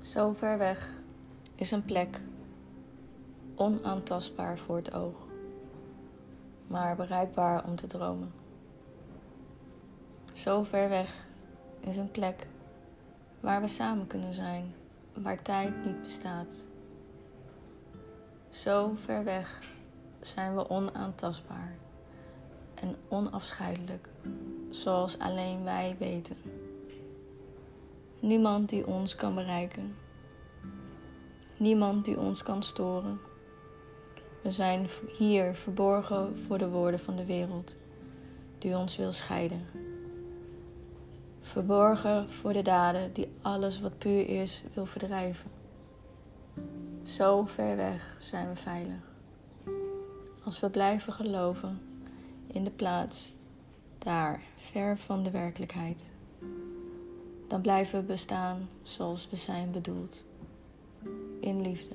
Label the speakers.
Speaker 1: Zo ver weg is een plek, onaantastbaar voor het oog, maar bereikbaar om te dromen. Zo ver weg is een plek waar we samen kunnen zijn, waar tijd niet bestaat. Zo ver weg zijn we onaantastbaar en onafscheidelijk, zoals alleen wij weten. Niemand die ons kan bereiken. Niemand die ons kan storen. We zijn hier verborgen voor de woorden van de wereld die ons wil scheiden. Verborgen voor de daden die alles wat puur is wil verdrijven. Zo ver weg zijn we veilig. Als we blijven geloven in de plaats daar, ver van de werkelijkheid dan blijven we bestaan zoals we zijn bedoeld. In liefde.